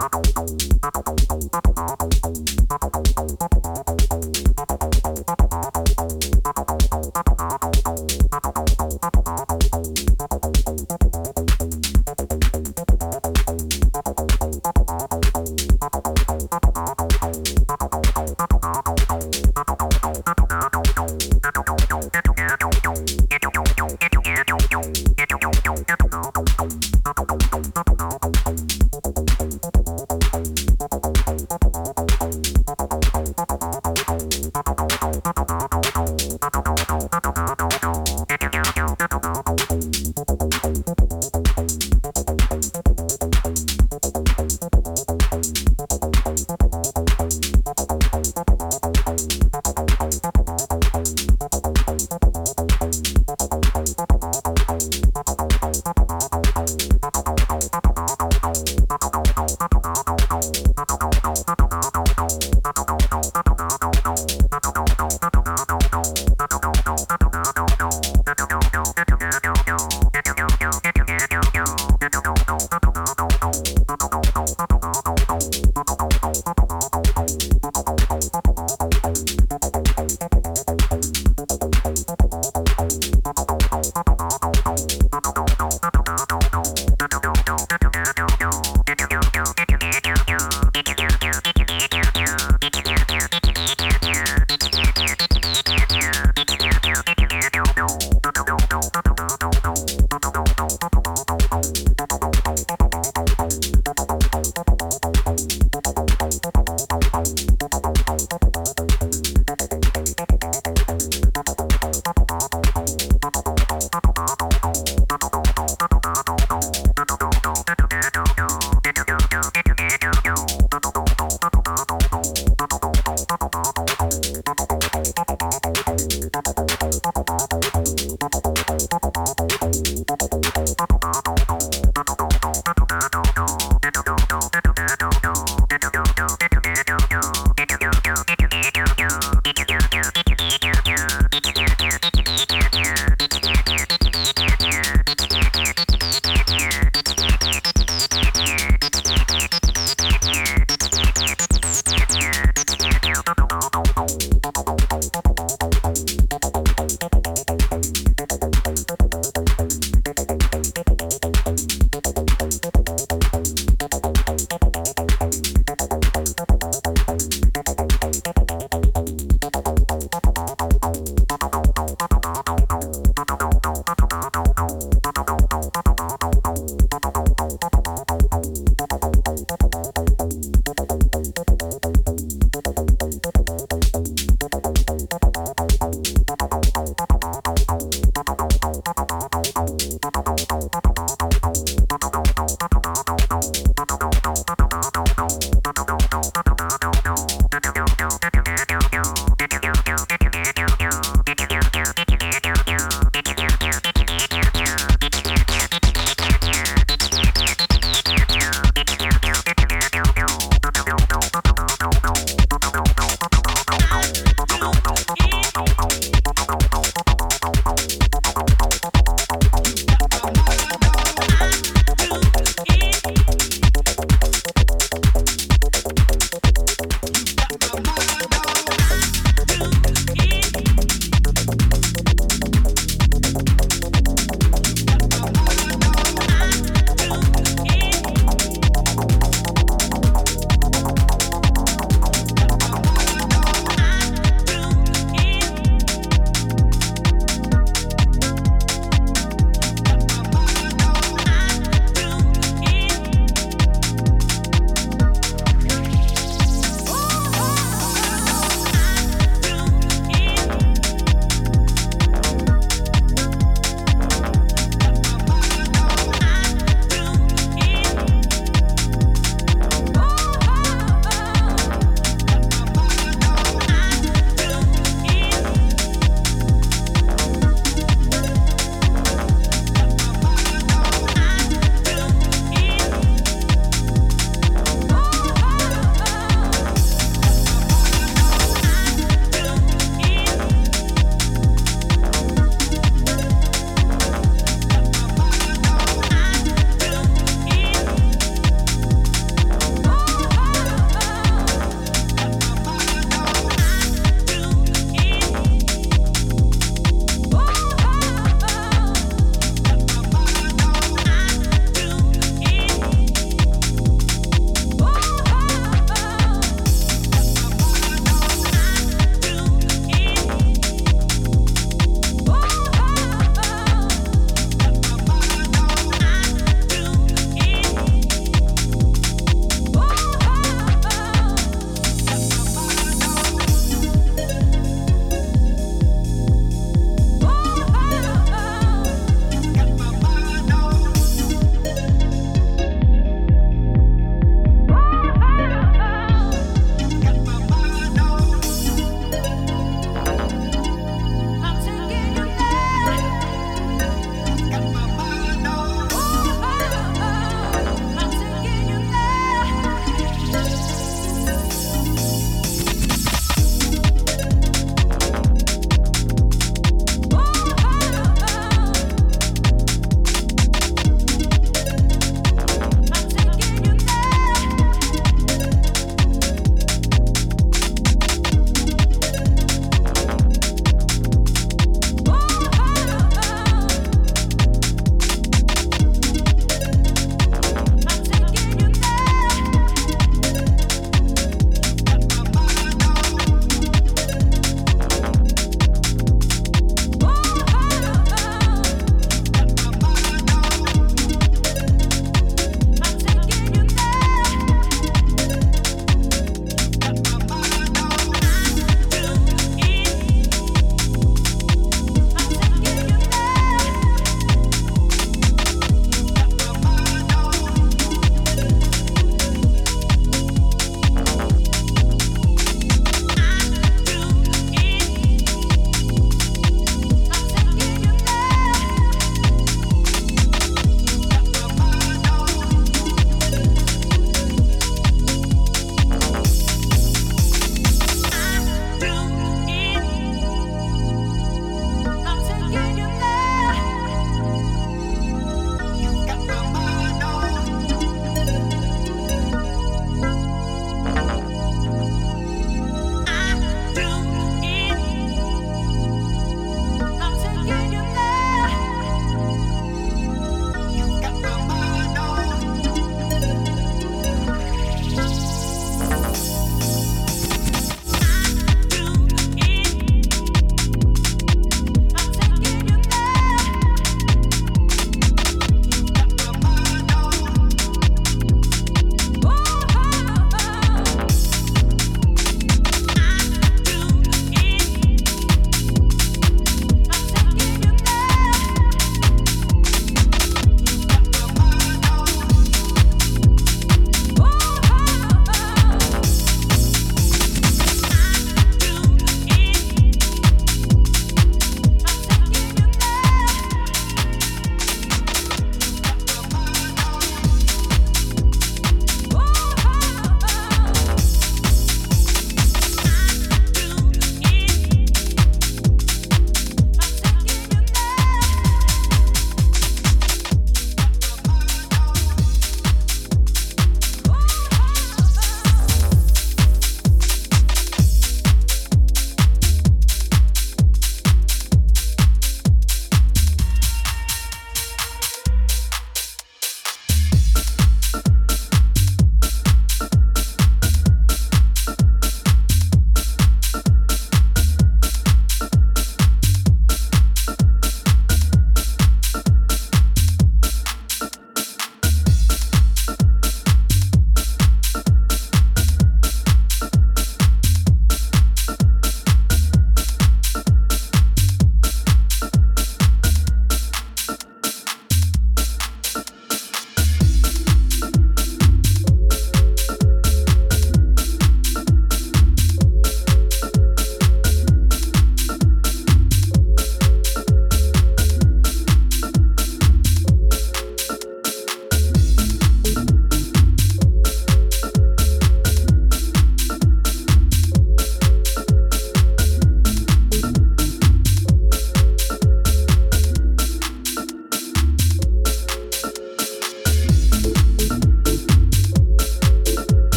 Thank you.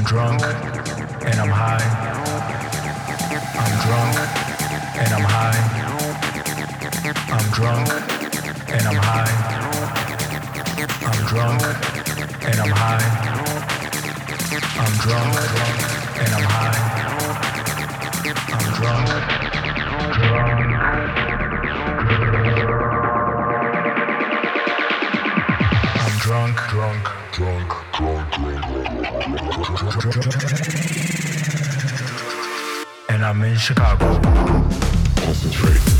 I'm drunk and I'm high. I'm drunk and I'm high. I'm drunk and I'm high. I'm drunk and I'm high. I'm drunk and I'm high. I'm drunk. drunk. And I'm in Chicago. Concentrate.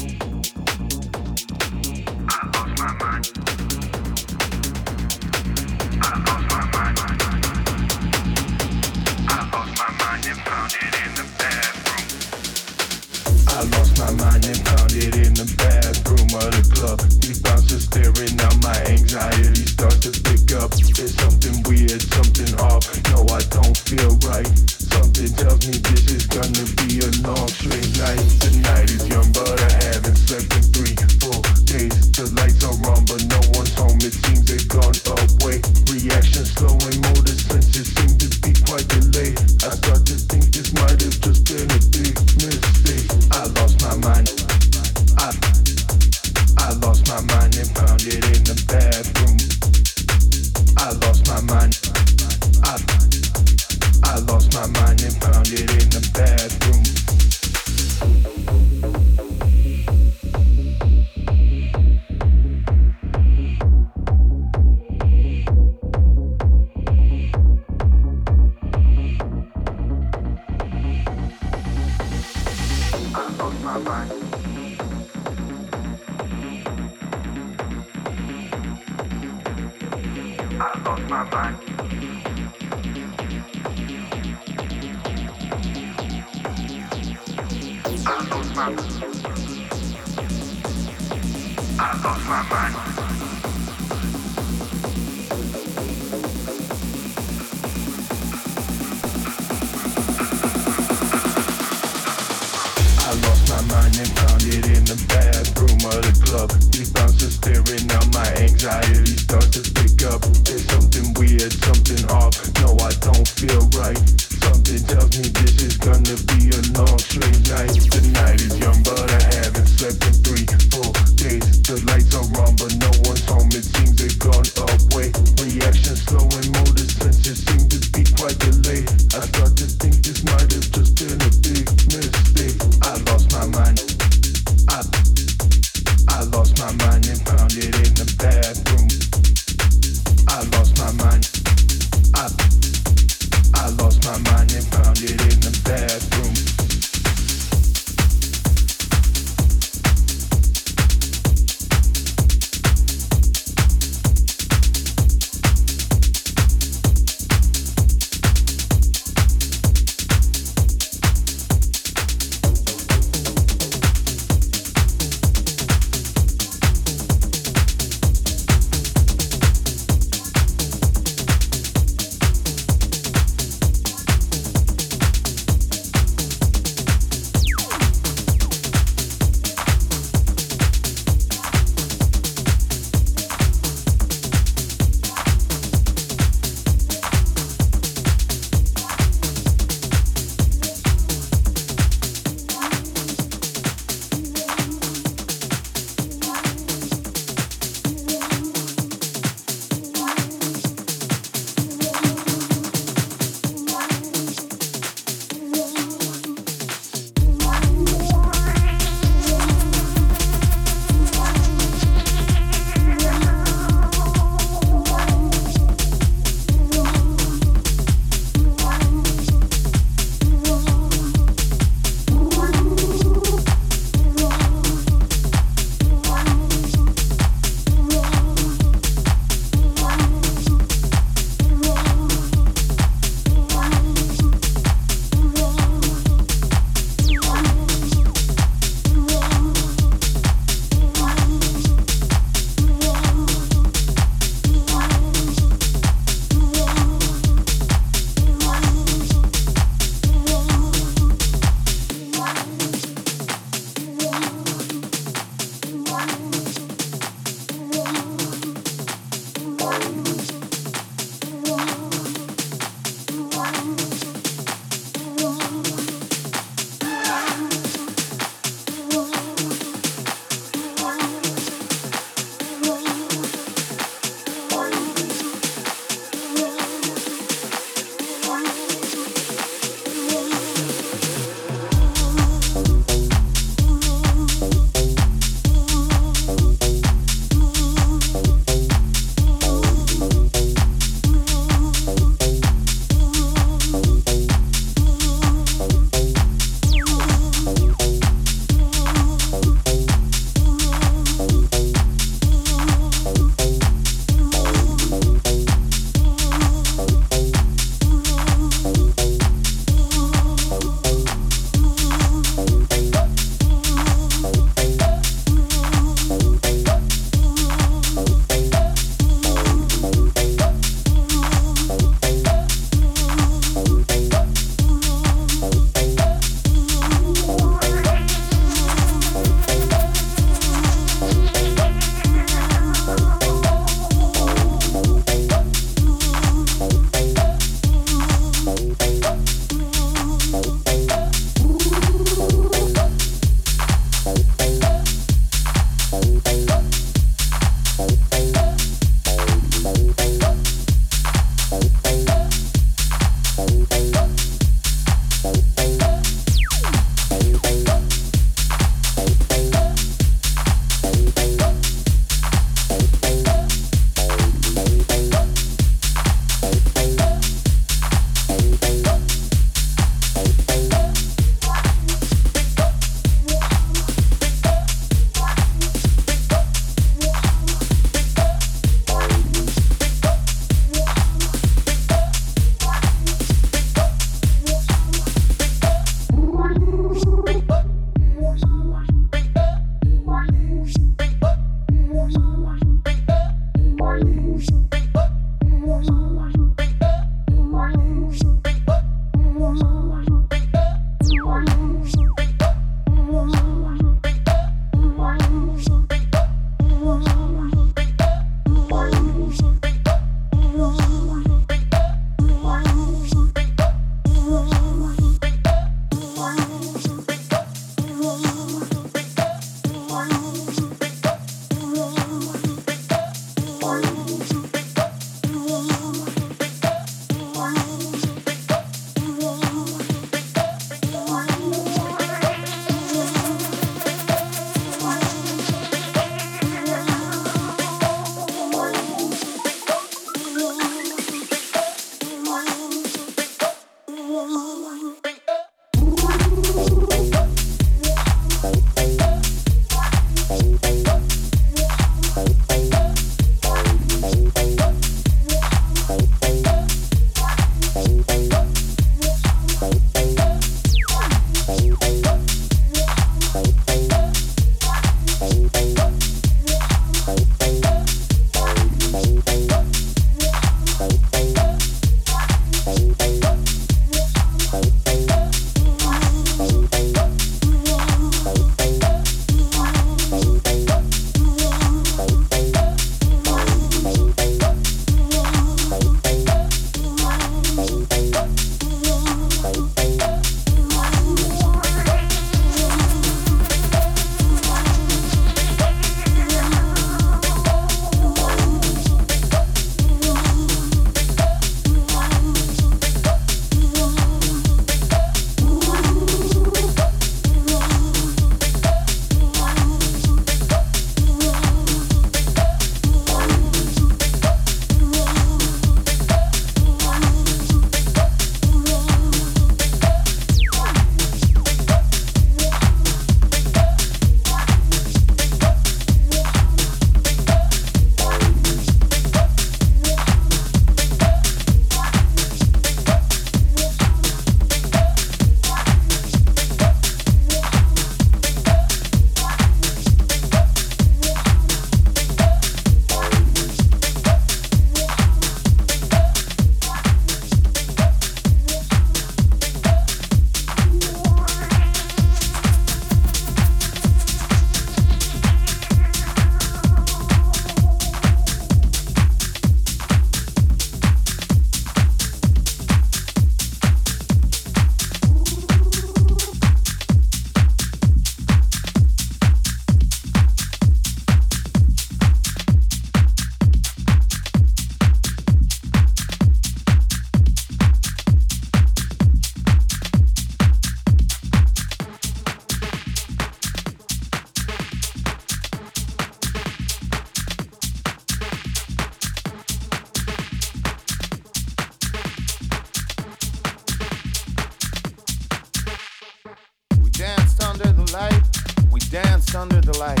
Dance under the light,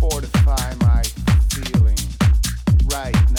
fortify my feeling right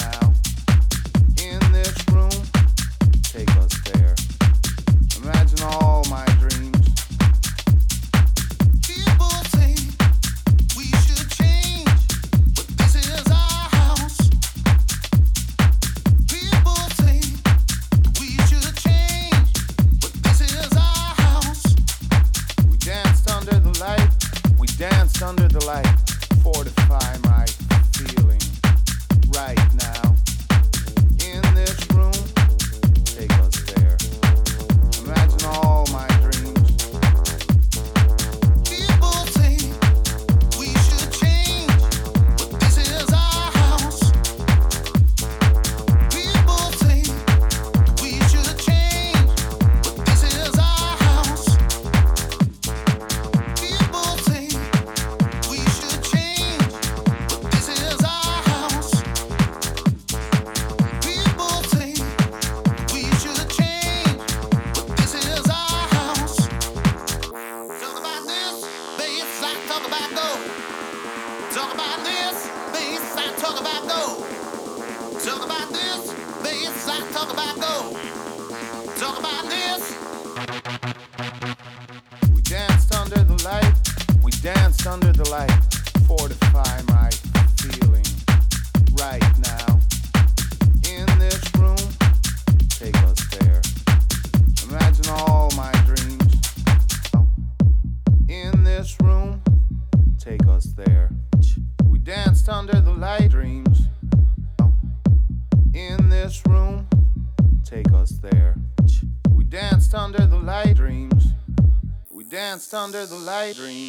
under the light dream.